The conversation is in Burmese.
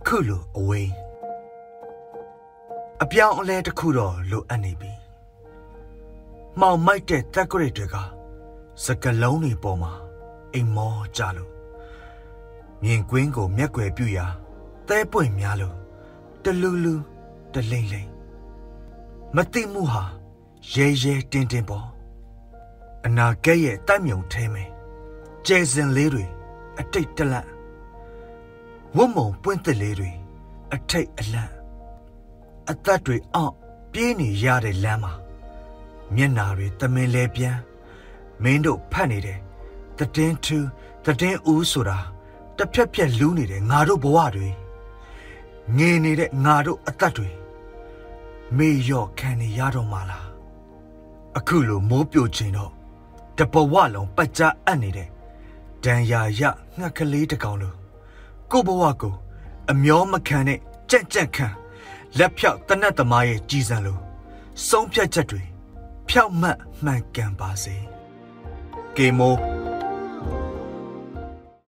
အခုလိုအဝေးအပြောင်းအလဲတစ်ခုတော့လိုအပ်နေပြီ။မှောင်မိုက်တဲ့တက်ကရစ်တွေကစကလုံးတွေပေါ်မှာအိမ်မောကြလို့မြင်ကွင်းကိုမျက်ွယ်ပြူရာသဲပွင့်များလို့တလူလူတလိမ့်လိမ့်မတိမှုဟာရဲရဲတင်းတင်းပေါ်အနာကဲ့ရဲ့တိုက်မြုံထဲမယ်ကျဲစင်လေးတွေအတိတ်တလန့် ဝတ်မုံပွင့်သက်လေးတွေအထိတ်အလန့်အသက်တွေအောင့်ပြေးနေရတဲ့လမ်းမှာမျက်နာတွေတမင်လဲပြန်မင်းတို့ဖတ်နေတယ်တည်င်းထူတည်င်းဦးဆိုတာတစ်ဖြက်ဖြက်လူးနေတဲ့ငါတို့ဘဝတွေငေနေတဲ့ငါတို့အသက်တွေမေရော့ခံနေရတော့မှလားအခုလိုမိုးပြိုခြင်းတော့တပဝလုံးပတ်ကြအပ်နေတဲ့ဒံယာရငှက်ကလေးတကောင်လို ကိုဘဝကိုအမျောမခံတဲ့ကြက်ကြက်ခံလက်ဖြောက်တနတ်သမားရဲ့ကြီးစံလိုဆုံးဖြတ်ချက်တွေဖြောက်မှတ်မှန်ကန်ပါစေကေမို